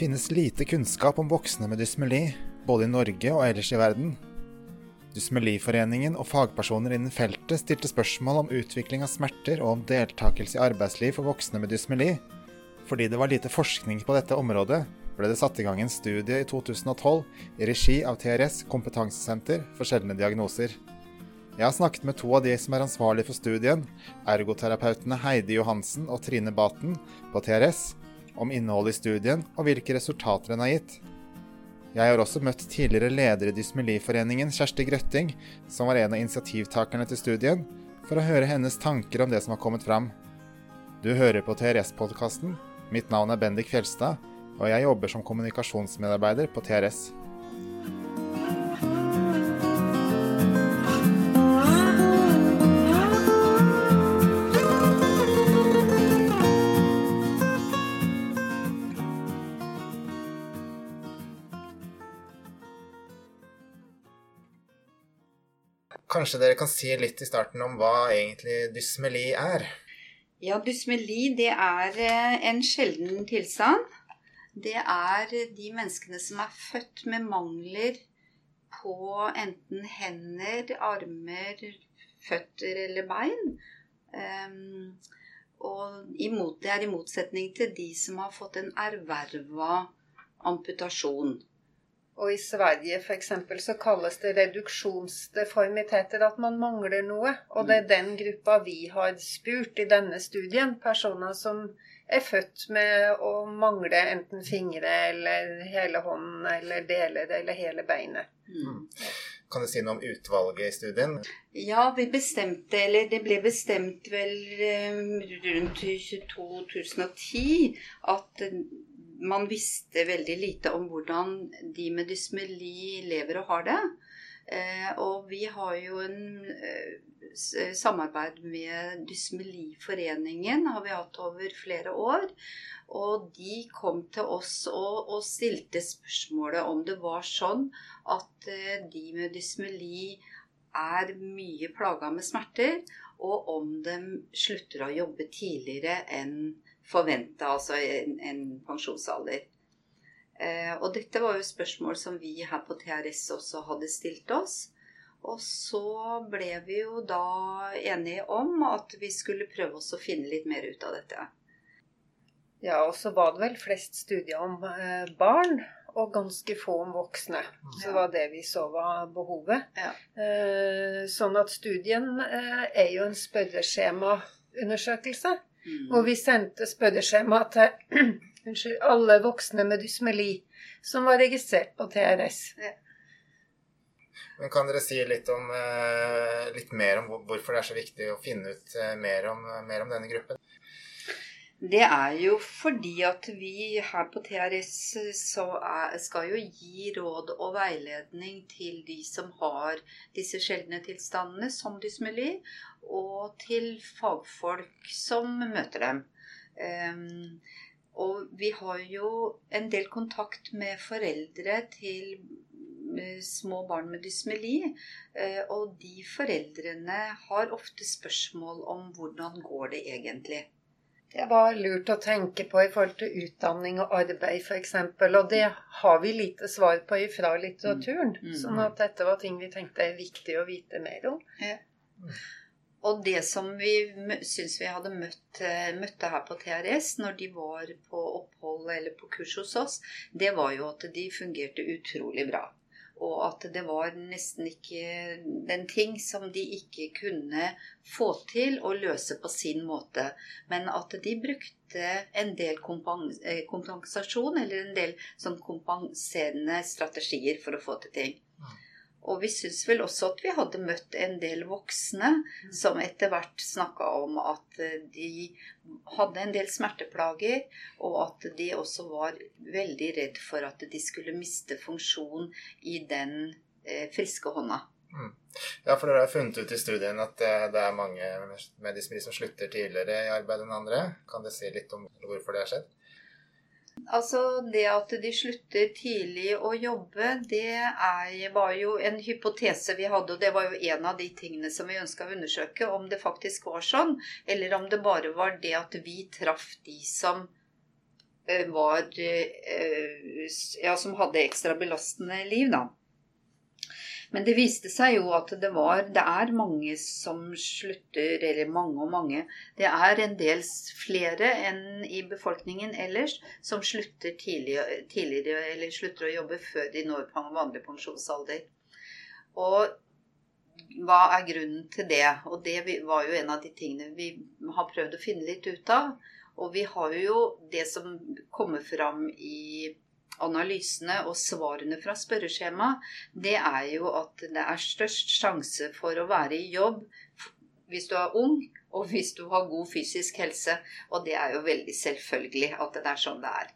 finnes lite kunnskap om voksne med dysmeli, både i Norge og ellers i verden. Dysmeliforeningen og fagpersoner innen feltet stilte spørsmål om utvikling av smerter og om deltakelse i arbeidsliv for voksne med dysmeli. Fordi det var lite forskning på dette området, ble det satt i gang en studie i 2012 i regi av TRS kompetansesenter for sjeldne diagnoser. Jeg har snakket med to av de som er ansvarlig for studien, ergoterapeutene Heidi Johansen og Trine Baten på TRS, om innholdet i studien og hvilke resultater den har gitt. Jeg har også møtt tidligere leder i Dysmeliforeningen, Kjersti Grøtting, som var en av initiativtakerne til studien, for å høre hennes tanker om det som har kommet fram. Du hører på TRS-podkasten. Mitt navn er Bendik Fjelstad, og jeg jobber som kommunikasjonsmedarbeider på TRS. Kanskje dere kan si litt i starten om hva egentlig dysmeli er? Ja, dysmeli det er eh, en sjelden tilstand. Det er de menneskene som er født med mangler på enten hender, armer, føtter eller bein. Um, og det er i motsetning til de som har fått en erverva amputasjon. Og i Sverige f.eks. så kalles det reduksjonsdeformiteter, at man mangler noe. Og det er den gruppa vi har spurt i denne studien. Personer som er født med å mangle enten fingre eller hele hånden eller deler eller hele beinet. Mm. Kan du si noe om utvalget i studien? Ja, vi bestemte, eller det ble bestemt vel eh, rundt 2010 at man visste veldig lite om hvordan de med dysmeli lever og har det. Eh, og vi har jo en eh, samarbeid med Dysmeliforeningen, har vi hatt over flere år. Og de kom til oss og, og stilte spørsmålet om det var sånn at eh, de med dysmeli er mye plaga med smerter, og om de slutter å jobbe tidligere enn forventa, altså en, en pensjonsalder. Eh, og dette var jo spørsmål som vi her på TRS også hadde stilt oss. Og så ble vi jo da enige om at vi skulle prøve oss å finne litt mer ut av dette. Ja, og så var det vel flest studier om eh, barn, og ganske få om voksne. Så det var det vi så var behovet. Ja. Eh, sånn at studien eh, er jo en spørreskjemaundersøkelse. Mm. Og vi sendte spørreskjema til unnskyld, alle voksne med dysmeli som var registrert på TRS. Ja. Men Kan dere si litt, om, eh, litt mer om hvorfor det er så viktig å finne ut eh, mer om, mer om denne gruppen? Det er jo fordi at vi her på TRS er, skal jo gi råd og veiledning til de som har disse sjeldne tilstandene, som dysmeli, og til fagfolk som møter dem. Um, og vi har jo en del kontakt med foreldre til eh, små barn med dysmeli. Eh, og de foreldrene har ofte spørsmål om hvordan går det egentlig. Det var lurt å tenke på i forhold til utdanning og arbeid f.eks. Og det har vi lite svar på ifra litteraturen. Mm. Mm. Sånn at dette var ting vi tenkte er viktig å vite mer om. Ja. Og det som vi syns vi hadde møtt, eh, møtte her på TRS når de var på opphold eller på kurs hos oss, det var jo at de fungerte utrolig bra. Og at det var nesten ikke den ting som de ikke kunne få til å løse på sin måte. Men at de brukte en del eh, kompensasjon, eller en del sånn kompenserende strategier for å få til ting. Og vi syns vel også at vi hadde møtt en del voksne som etter hvert snakka om at eh, de hadde en del smerteplager, og at de også var veldig redd for at de skulle miste funksjon i den eh, friske hånda. Mm. Ja, for dere har funnet ut i studien at det, det er mange med dysmeri som slutter tidligere i arbeid enn andre. Kan dere si litt om hvorfor det har skjedd? Altså det at de slutter tidlig å jobbe, det er, var jo en hypotese vi hadde. Og det var jo en av de tingene som vi ønska å undersøke, om det faktisk var sånn. Eller om det bare var det at vi traff de som eh, var Ja, som hadde ekstra belastende liv, da. Men det viste seg jo at det var Det er mange som slutter, eller mange og mange. Det er en del flere enn i befolkningen ellers som slutter tidligere, tidligere eller slutter å jobbe før de når vanlig pensjonsalder. Og hva er grunnen til det? Og det var jo en av de tingene vi har prøvd å finne litt ut av. Og vi har jo det som kommer fram i analysene og svarene fra spørreskjemaet, det er jo at det er størst sjanse for å være i jobb hvis du er ung, og hvis du har god fysisk helse. Og det er jo veldig selvfølgelig at det er sånn det er.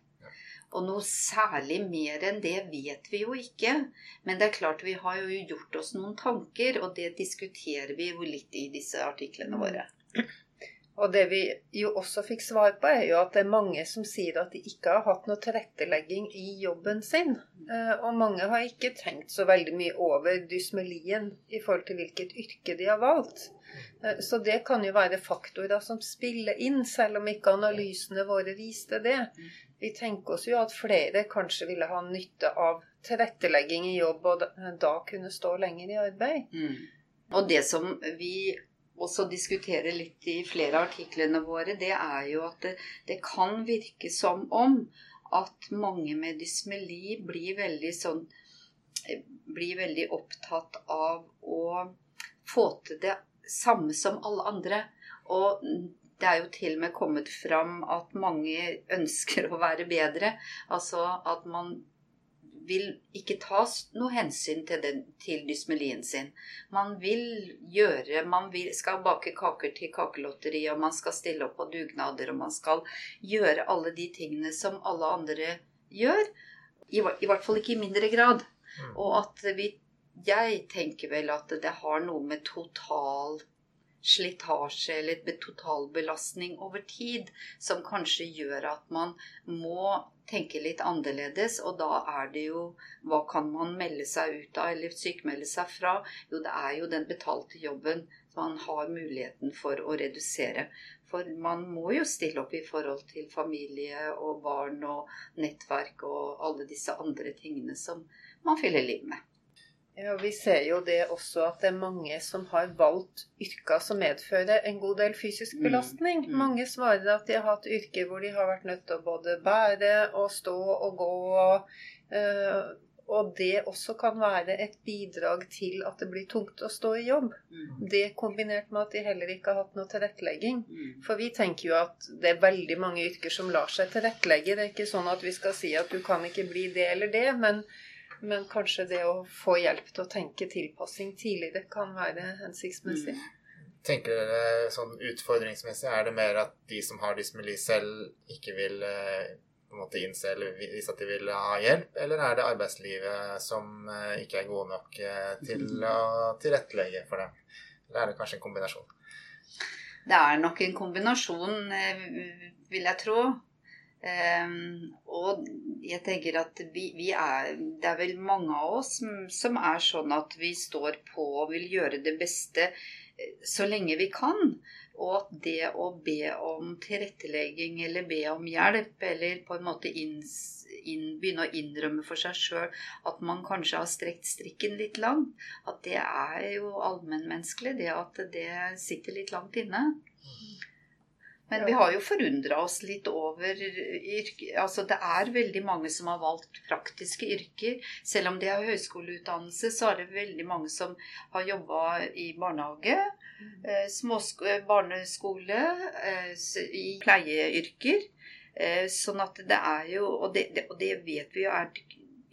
Og noe særlig mer enn det vet vi jo ikke. Men det er klart vi har jo gjort oss noen tanker, og det diskuterer vi jo litt i disse artiklene våre. Og det vi jo også fikk svar på, er jo at det er mange som sier at de ikke har hatt noe tilrettelegging i jobben sin. Eh, og mange har ikke tenkt så veldig mye over dysmelien i forhold til hvilket yrke de har valgt. Eh, så det kan jo være faktorer som spiller inn, selv om ikke analysene våre viste det. Vi tenker oss jo at flere kanskje ville ha nytte av tilrettelegging i jobb, og da kunne stå lenger i arbeid. Mm. Og det som vi også diskutere litt i flere av artiklene våre, det er jo at det, det, kan virke som om at mange med dysmeli blir veldig sånn Blir veldig opptatt av å få til det samme som alle andre. Og det er jo til og med kommet fram at mange ønsker å være bedre. Altså at man vil ikke ta noe hensyn til, den, til dysmelien sin. Man vil gjøre Man vil, skal bake kaker til kakelotteri, og man skal stille opp på dugnader, og man skal gjøre alle de tingene som alle andre gjør. I, i hvert fall ikke i mindre grad. Mm. Og at vi Jeg tenker vel at det har noe med total slitasje eller totalbelastning over tid som kanskje gjør at man må tenke litt annerledes. Og da er det jo Hva kan man melde seg ut av eller sykmelde seg fra? Jo, det er jo den betalte jobben man har muligheten for å redusere. For man må jo stille opp i forhold til familie og barn og nettverk og alle disse andre tingene som man fyller liv med. Ja, Vi ser jo det også at det er mange som har valgt yrker som medfører en god del fysisk mm, belastning. Mm. Mm. Mange svarer at de har hatt yrker hvor de har vært nødt til å både bære og stå og gå. Uh, og det også kan være et bidrag til at det blir tungt å stå i jobb. Mm. Det kombinert med at de heller ikke har hatt noe tilrettelegging. Mm. For vi tenker jo at det er veldig mange yrker som lar seg tilrettelegge. Det er ikke sånn at vi skal si at du kan ikke bli det eller det. men men kanskje det å få hjelp til å tenke tilpassing tidligere kan være hensiktsmessig. Mm. Tenker dere sånn utfordringsmessig, er det mer at de som har dysmeli selv, ikke vil eh, på en måte innse eller vise at de vil ha hjelp, eller er det arbeidslivet som eh, ikke er gode nok eh, til å tilrettelegge for dem? Eller er det kanskje en kombinasjon? Det er nok en kombinasjon, vil jeg tro. Um, og jeg tenker at vi, vi, er Det er vel mange av oss som, som, er sånn at vi står på og vil gjøre det beste eh, så lenge vi kan. Og at det å be om tilrettelegging eller be om hjelp, eller på en måte inn, inn, begynne å innrømme for seg sjøl at man kanskje har strekt strikken litt langt, at det er jo allmennmenneskelig. Det at det sitter litt langt inne. Men vi har jo forundra oss litt over yrke. Altså det er veldig mange som har valgt praktiske yrker. Selv om de har høyskoleutdannelse, så er det veldig mange som har jobba i barnehage, mm. eh, barneskole, eh, i pleieyrker. Eh, sånn at det er jo Og det, det, og det vet vi jo er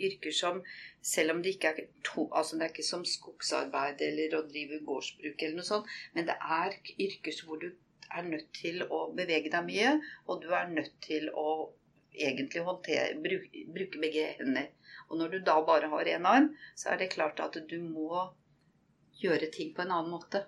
yrker som selv om det ikke er to, altså det er ikke som skogsarbeid eller å drive gårdsbruk eller noe sånt, men det er yrker hvor du er nødt til å bevege deg mye, og du er nødt til å egentlig håndtere, bruke, bruke begge hender. Og når du da bare har én arm, så er det klart at du må gjøre ting på en annen måte.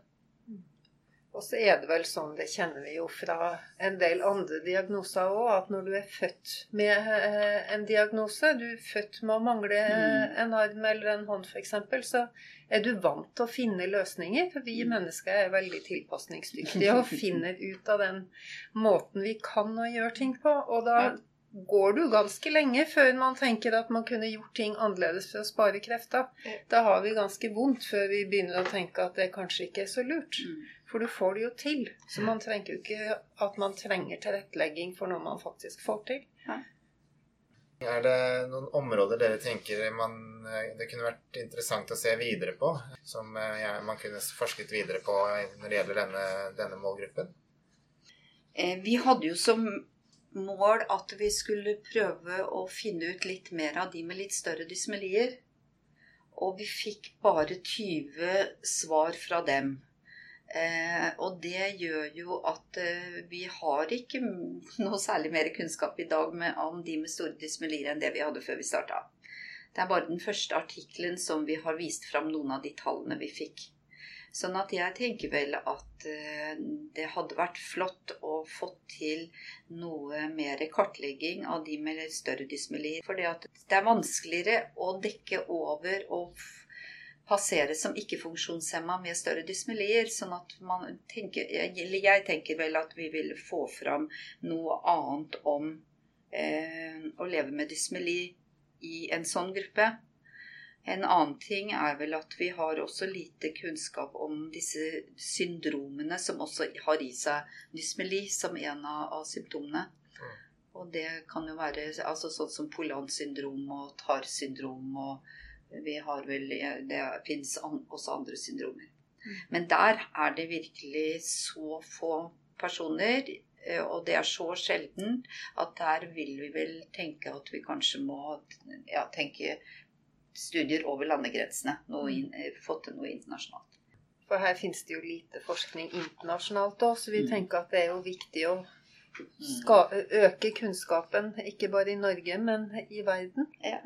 Og så er det vel sånn, det kjenner vi jo fra en del andre diagnoser òg, at når du er født med eh, en diagnose, du er født med å mangle mm. en arm eller en hånd f.eks., så er du vant til å finne løsninger. For vi mm. mennesker er veldig tilpasningsdyktige og finner ut av den måten vi kan å gjøre ting på. Og da går det jo ganske lenge før man tenker at man kunne gjort ting annerledes for å spare krefter. Da har vi ganske vondt før vi begynner å tenke at det kanskje ikke er så lurt. For du får det jo til. Så man trenger jo ikke at man trenger tilrettelegging for noe man faktisk får til. Er det noen områder dere tenker man, det kunne vært interessant å se videre på? Som eh, ja, man kunne forsket videre på når det gjelder denne, denne målgruppen? Eh, Vi hadde jo som mål at vi skulle prøve å finne ut litt mer av de med litt større dysmelier. Og vi fikk bare 20 svar fra dem. Eh, og det gjør jo at eh, vi har ikke noe særlig mer kunnskap i dag med, om de med store dysmelier enn det vi hadde før vi starta. Det er bare den første artikkelen som vi har vist fram noen av de tallene vi fikk. Sånn at jeg tenker vel at eh, det hadde vært flott å få til noe mer kartlegging av de med større dysmelier. For det er vanskeligere å dekke over og passere som ikke-funksjonshemma med større dysmelier. Sånn at man tenker jeg, tenker vel at vi vil få fram noe annet om eh, å leve med dysmeli i en sånn gruppe. En annen ting er vel at vi har også lite kunnskap om disse syndromene som også har i seg dysmeli som en av, av symptomene. Og det kan jo være altså sånn som Polan-syndrom og TAR-syndrom og vi har vel Det fins også andre syndromer. Men der er det virkelig så få personer, eh, og det er så sjelden, at der vil vi vel tenke at vi kanskje må ja, tenke studier over landegrensene. Inn, eh, få til noe internasjonalt. For her finnes det jo lite forskning internasjonalt òg, så vi Mm. tenker at det er jo viktig å ska øke kunnskapen, ikke bare i Norge, men i verden. Ja.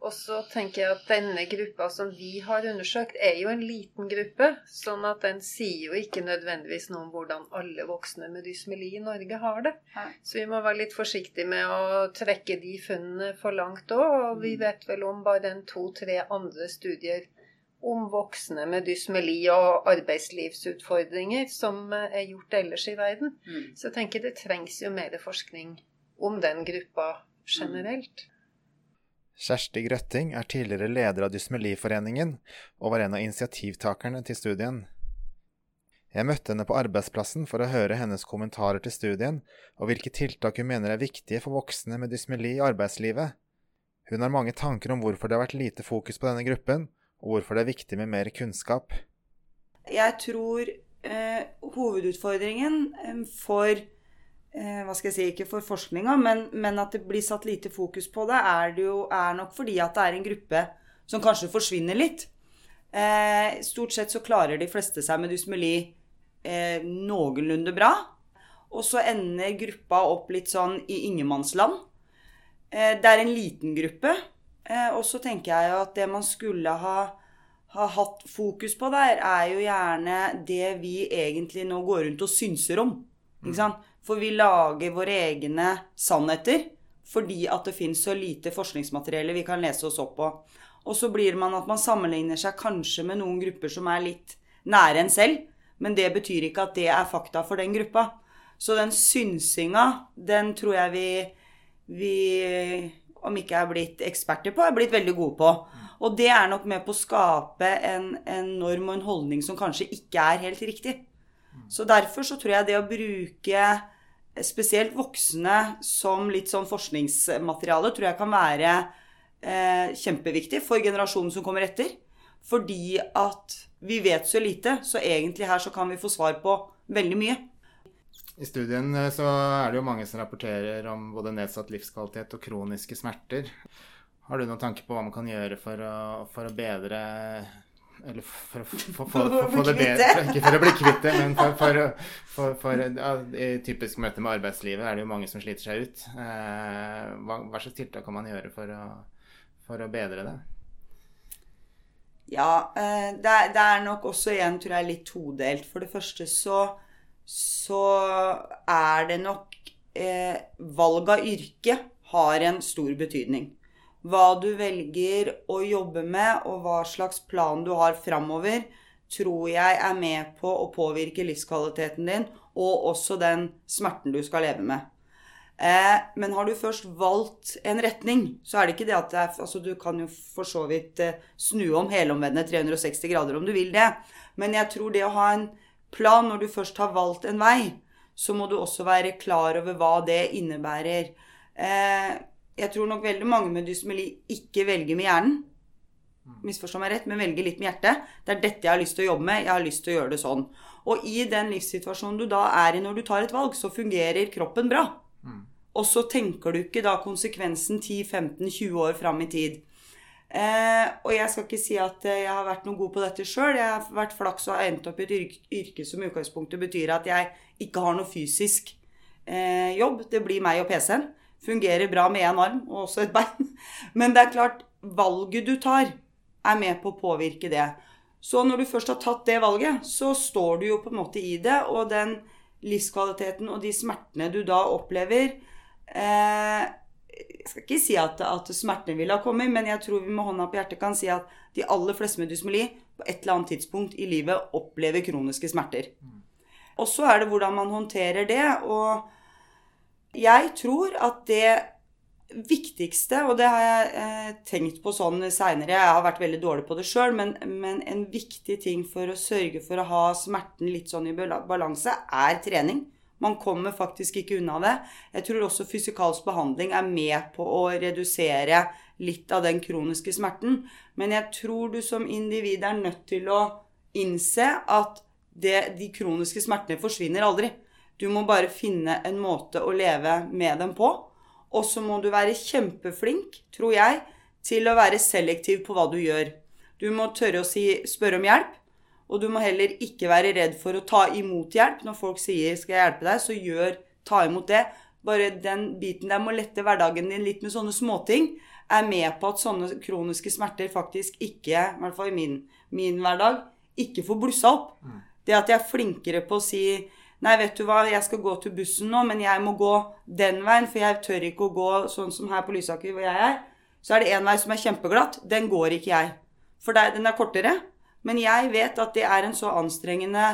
Og så tenker jeg at denne gruppa som vi har undersøkt, er jo en liten gruppe. Sånn at den sier jo ikke nødvendigvis noe om hvordan alle voksne med dysmeli i Norge har det. Nei. Så vi må være litt forsiktige med å trekke de funnene for langt òg. Og vi Mm. vet vel om bare en to-tre andre studier om voksne med dysmeli og arbeidslivsutfordringer som eh, er gjort ellers i verden. Mm. Så jeg tenker det trengs jo mer forskning om den gruppa generelt. Kjersti Grøtting er tidligere leder av Dysmeliforeningen og var en av initiativtakerne til studien. Jeg møtte henne på arbeidsplassen for å høre hennes kommentarer til studien og hvilke tiltak hun mener er viktige for voksne med dysmeli i arbeidslivet. Hun har mange tanker om hvorfor det har vært lite fokus på denne gruppen, og hvorfor det er viktig med mer kunnskap. Jeg tror eh, hovedutfordringen eh, for Hva skal jeg si, ikke for forskninga, men, men at det blir satt lite fokus på det, er, det jo, er nok fordi at det er en gruppe som kanskje forsvinner litt. Eh, stort sett så klarer de fleste seg med dysmeli eh, noenlunde bra. Og så ender gruppa opp litt sånn i ingenmannsland. Eh, det er en liten gruppe. Eh, og så tenker jeg jo at det man skulle ha ha hatt fokus på der, er jo gjerne det vi egentlig nå går rundt og synser om. Ikke sant? For vi lager våre egne sannheter fordi at det fins så lite forskningsmateriale vi kan lese oss opp på. Og så blir man at man sammenligner seg kanskje med noen grupper som er litt nære en selv, men det betyr ikke at det er fakta for den gruppa. Så den synsinga, den tror jeg vi, vi om ikke er blitt eksperter på, er blitt veldig gode på. Og det er nok med på å skape en, en norm og en holdning som kanskje ikke er helt riktig. Så derfor så tror jeg det å bruke spesielt voksne som litt sånn forskningsmateriale, tror jeg kan være eh, kjempeviktig for generasjonen som kommer etter. Fordi at vi vet så lite, så egentlig her så kan vi få svar på veldig mye. I studien eh, så er det jo mange som rapporterer om både nedsatt livskvalitet og kroniske smerter. Har du noen tanker på hva man kan gjøre for å, for å bedre Eller for for, for, For det bedre. Ikke for å bli kvitt det, men for, for, for, for ja, I typisk møte med arbeidslivet er det jo mange som sliter seg ut. Eh, hva, hva slags tiltak kan man gjøre for å, for å bedre det? Ja, eh, det er, det er nok også igjen, tror jeg, litt todelt. For det første så, så er det nok eh, Valg av yrke har en stor betydning. Hva du velger å jobbe med, og hva slags plan du har framover, tror jeg er med på å påvirke livskvaliteten din, og også den smerten du skal leve med. Eh, men har du først valgt en retning, så er det ikke det at det er, altså du kan jo for så vidt eh, snu om helomvende 360 grader om du vil det. Men jeg tror det å ha en plan når du først har valgt en vei, så må du også være klar over hva det innebærer. Eh, jeg tror nok veldig mange med dysmeli ikke velger med hjernen. Misforstå meg rett, men velger litt med hjertet. Det er dette jeg har lyst til å jobbe med. Jeg har lyst til å gjøre det sånn. Og i den livssituasjonen du da er i når du tar et valg, så fungerer kroppen bra. Og så tenker du ikke da konsekvensen 10-15-20 år fram i tid. Eh, og jeg skal ikke si at eh, jeg har vært noe god på dette sjøl. Jeg har vært flaks og har endt opp i et yrke, yrke som i utgangspunktet betyr at jeg ikke har noe fysisk eh, jobb. Det blir meg og PC-en. Fungerer bra med én arm og også et bein. Men det er klart, valget du tar, er med på å påvirke det. Så når du først har tatt det valget, så står du jo på en måte i det, og den livskvaliteten og de smertene du da opplever eh, Jeg skal ikke si at, at smertene ville ha kommet, men jeg tror vi med hånda på hjertet kan si at de aller fleste med dysmeli på et eller annet tidspunkt i livet opplever kroniske smerter. Og så er det hvordan man håndterer det. Og jeg tror at det viktigste, og det har jeg eh, tenkt på sånn seinere Jeg har vært veldig dårlig på det sjøl, men, men, en viktig ting for å sørge for å ha smerten litt sånn i balanse, er trening. Man kommer faktisk ikke unna det. Jeg tror også fysikalsk behandling er med på å redusere litt av den kroniske smerten. Men jeg tror du som individ er nødt til å innse at det, de kroniske smertene forsvinner aldri. Du må bare finne en måte å leve med dem på. Og så må du være kjempeflink, tror jeg, til å være selektiv på hva du gjør. Du må tørre å si, spørre om hjelp, og du må heller ikke være redd for å ta imot hjelp. Når folk sier 'skal jeg hjelpe deg', så gjør, ta imot det. Bare den biten der med å lette hverdagen din litt med sånne småting, er med på at sånne kroniske smerter faktisk ikke, i hvert fall i min, min hverdag, ikke får blussa opp. Det at jeg er flinkere på å si Nei, vet du hva, jeg skal gå til bussen nå, men jeg må gå den veien, for jeg tør ikke å gå sånn som her på Lysaker, hvor jeg er. Så er det en vei som er kjempeglatt. Den går ikke jeg. For den er kortere. Men jeg vet at det er en så anstrengende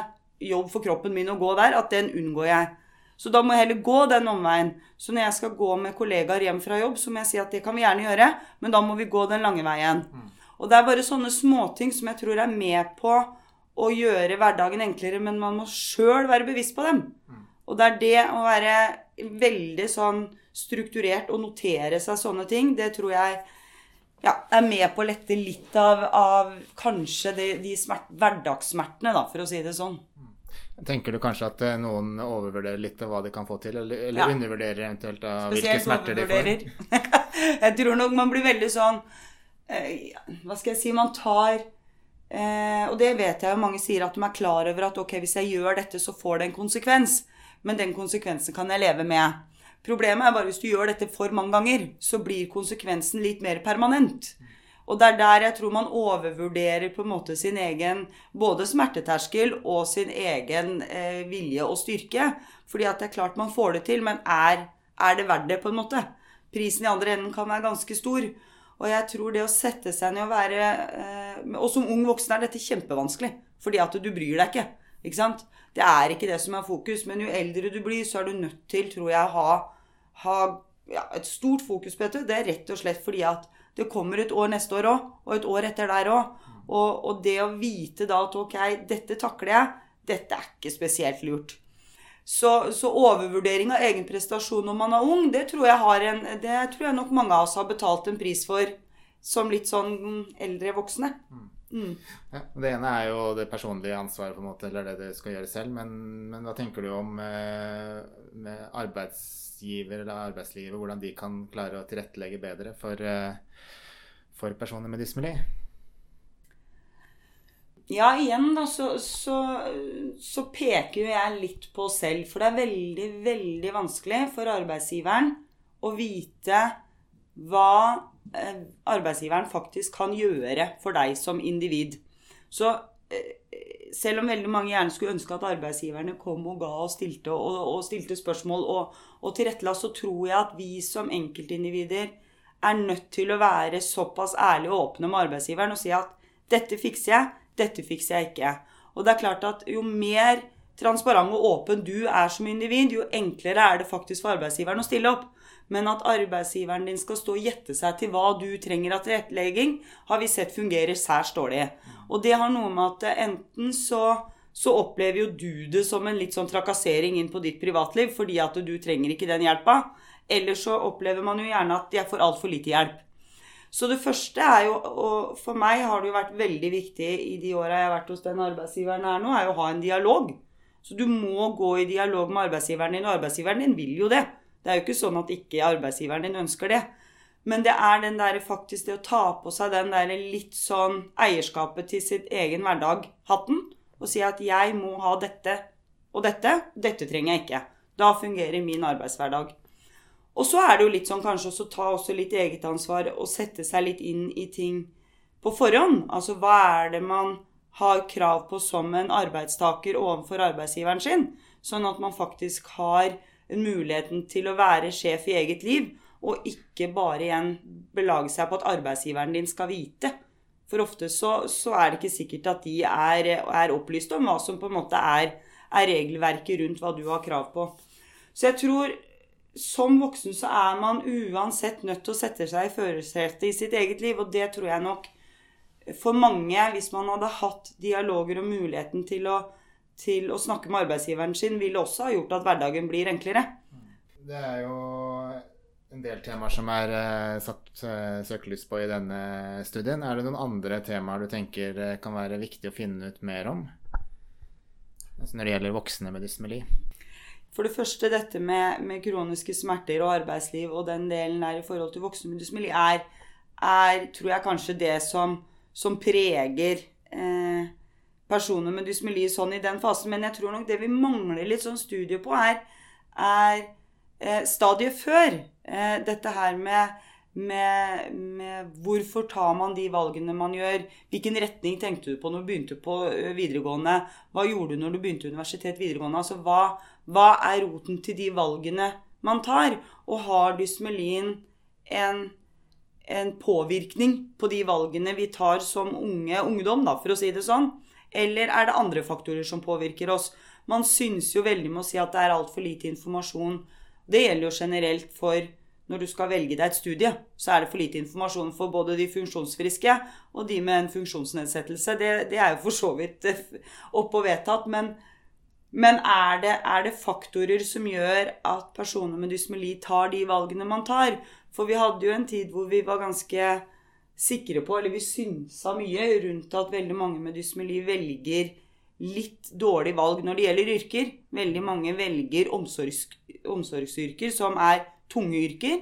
jobb for kroppen min å gå der, at den unngår jeg. Så da må jeg heller gå den omveien. Så når jeg skal gå med kollegaer hjem fra jobb, så må jeg si at det kan vi gjerne gjøre, men da må vi gå den lange veien. Og det er bare sånne småting som jeg tror er med på å gjøre hverdagen enklere, men man må sjøl være bevisst på dem. Og det er det å være veldig sånn strukturert og notere seg sånne ting, det tror jeg ja, er med på å lette litt av, av kanskje de, de smert, hverdagssmertene, da, for å si det sånn. Tenker du kanskje at eh, noen overvurderer litt av hva de kan få til, eller, eller Ja. undervurderer eventuelt av Spesielt hvilke smerter de får? jeg tror nok man blir veldig sånn eh, Hva skal jeg si Man tar eh, Og det vet jeg jo mange sier at de er klar over at ok, hvis jeg gjør dette, så får det en konsekvens. Men den konsekvensen kan jeg leve med. Problemet er bare hvis du gjør dette for mange ganger, så blir konsekvensen litt mer permanent. Og det er der jeg tror man overvurderer på en måte sin egen både smerteterskel og sin egen eh, vilje og styrke. Fordi at det er klart man får det til, men er, er det verdt det, på en måte? Prisen i andre enden kan være ganske stor. Og jeg tror det å sette seg ned og være eh, Og som ung voksen er dette kjempevanskelig. Fordi at du bryr deg ikke. Ikke sant? Det er ikke det som er fokus. Men jo eldre du blir, så er du nødt til, tror jeg, ha, ha ja, et stort fokus på dette. Det er rett og slett fordi at det kommer et år neste år òg, og et år etter der òg. Og, og det å vite da at ok, dette takler jeg, dette er ikke spesielt lurt. Så, så overvurdering av egen prestasjon når man er ung, det tror, en, det tror jeg nok mange av oss har betalt en pris for som litt sånn eldre voksne. Mm. Ja, det ene er jo det personlige ansvaret, på en måte, eller det du skal gjøre selv. Men, men hva tenker du om eh, med arbeidsgiver eller arbeidslivet, hvordan de kan klare å tilrettelegge bedre for, eh, for personer med dysmeli? Ja, igjen da, så, så, så peker jo jeg litt på oss selv. For det er veldig, veldig vanskelig for arbeidsgiveren å vite hva eh, arbeidsgiveren faktisk kan gjøre for deg som individ. Så eh, selv om veldig mange gjerne skulle ønske at arbeidsgiverne kom og ga og stilte, og, og stilte spørsmål og, og tilrettela, så tror jeg at vi som enkeltindivider er nødt til å være såpass ærlige og åpne med arbeidsgiveren og si at dette fikser jeg, dette fikser jeg ikke. Og det er klart at jo mer transparent og åpen du er som individ, jo enklere er det faktisk for arbeidsgiveren å stille opp. Men at arbeidsgiveren din skal stå og gjette seg til hva du trenger av tilrettelegging, har vi sett fungerer særs dårlig. Og det har noe med at enten så, så opplever jo du det som en litt sånn trakassering inn på ditt privatliv fordi at du trenger ikke den hjelpa. Eller så opplever man jo gjerne at jeg får altfor lite hjelp. Så det første er jo, og for meg har det jo vært veldig viktig i de åra jeg har vært hos den arbeidsgiveren her nå, er jo å ha en dialog. Så du må gå i dialog med arbeidsgiveren din, og arbeidsgiveren din vil jo det. Det er jo ikke sånn at ikke arbeidsgiveren din ønsker det. Men det er den der faktisk det å ta på seg den der litt sånn eierskapet til sitt egen hverdag-hatten. Og si at 'jeg må ha dette og dette'. Dette trenger jeg ikke. Da fungerer min arbeidshverdag. Og så er det jo litt sånn kanskje også ta også litt eget ansvar og sette seg litt inn i ting på forhånd. Altså hva er det man har krav på som en arbeidstaker overfor arbeidsgiveren sin? Sånn at man faktisk har muligheten til å være sjef i eget liv, og ikke bare igjen belage seg på at arbeidsgiveren din skal vite. For ofte så, så er det ikke sikkert at de er, er opplyst om hva som på en måte er, er regelverket rundt hva du har krav på. Så jeg tror som voksen så er man uansett nødt til å sette seg i førersetet i sitt eget liv. Og det tror jeg nok for mange, hvis man hadde hatt dialoger og muligheten til å, til å snakke med arbeidsgiveren sin, ville også ha gjort at hverdagen blir enklere. Det er jo en del temaer som er uh, satt uh, søkelys på i denne studien. Er det noen andre temaer du tenker uh, kan være viktig å finne ut mer om? Altså når det gjelder voksne med dysmeli? For det første dette med, med, kroniske smerter og arbeidsliv og den delen der i forhold til voksne med dysmeli, er, er, tror jeg kanskje det som, som preger eh, personer med dysmeli sånn i den fasen. Men jeg tror nok det vi mangler litt sånn studie på, er, er eh, stadiet før. Eh, dette her med med, med, hvorfor tar man de valgene man gjør. Hvilken retning tenkte du på når du begynte på eh, videregående? Hva gjorde du når du begynte universitet videregående? Altså, hva, hva er roten til de valgene man tar? Og har dysmelien en, en påvirkning på de valgene vi tar som unge ungdom, da, for å si det sånn? Eller er det andre faktorer som påvirker oss? Man syns jo veldig med å si at det er altfor lite informasjon. Det gjelder jo generelt for når du skal velge deg et studie, så er det for lite informasjon for både de funksjonsfriske og de med en funksjonsnedsettelse. Det, det er jo for så vidt eh, opp og vedtatt. Men, men er, det, er, det, faktorer som gjør at personer med dysmeli tar de valgene man tar? For vi hadde jo en tid hvor vi var ganske sikre på, eller vi synsa mye rundt at veldig mange med dysmeli velger litt dårlig valg når det gjelder yrker. Veldig mange velger omsorgs, omsorgsyrker som er tunge yrker.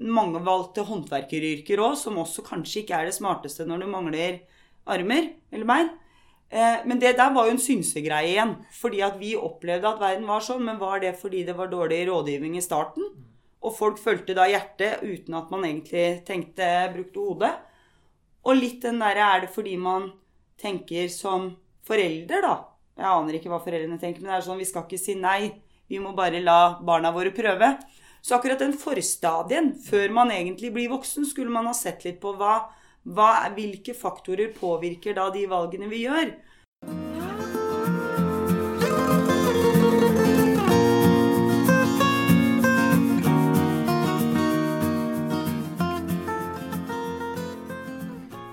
Mange valgte håndverkeryrker òg, som også kanskje ikke er det smarteste når du mangler armer eller bein. Eh, men det der var jo en synsegreie igjen. Fordi at vi opplevde at verden var sånn. Men var det fordi det var dårlig rådgivning i starten? Og folk fulgte da hjertet uten at man egentlig tenkte, brukte hodet? Og litt den derre er det fordi man tenker som forelder, da. Jeg aner ikke hva foreldrene tenker, men det er sånn vi skal ikke si nei. Vi må bare la barna våre prøve. Så akkurat den forstadien, før man egentlig blir voksen, skulle man ha sett litt på hva, hva, hvilke faktorer påvirker da de valgene vi gjør.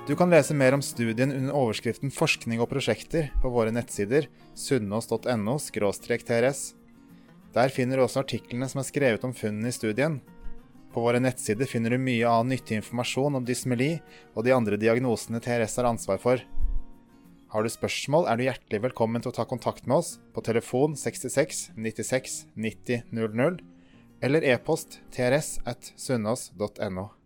Du kan lese mer om studien under overskriften 'Forskning og prosjekter' på våre nettsider sunnaas.no trs der finner du også artiklene som er skrevet om funnene i studien. På våre nettsider finner du mye annen nyttig informasjon om dysmeli og de andre diagnosene TRS har ansvar for. Har du spørsmål, er du hjertelig velkommen til å ta kontakt med oss på telefon 66 96 90 00 eller e-post trs at sunnaas.no.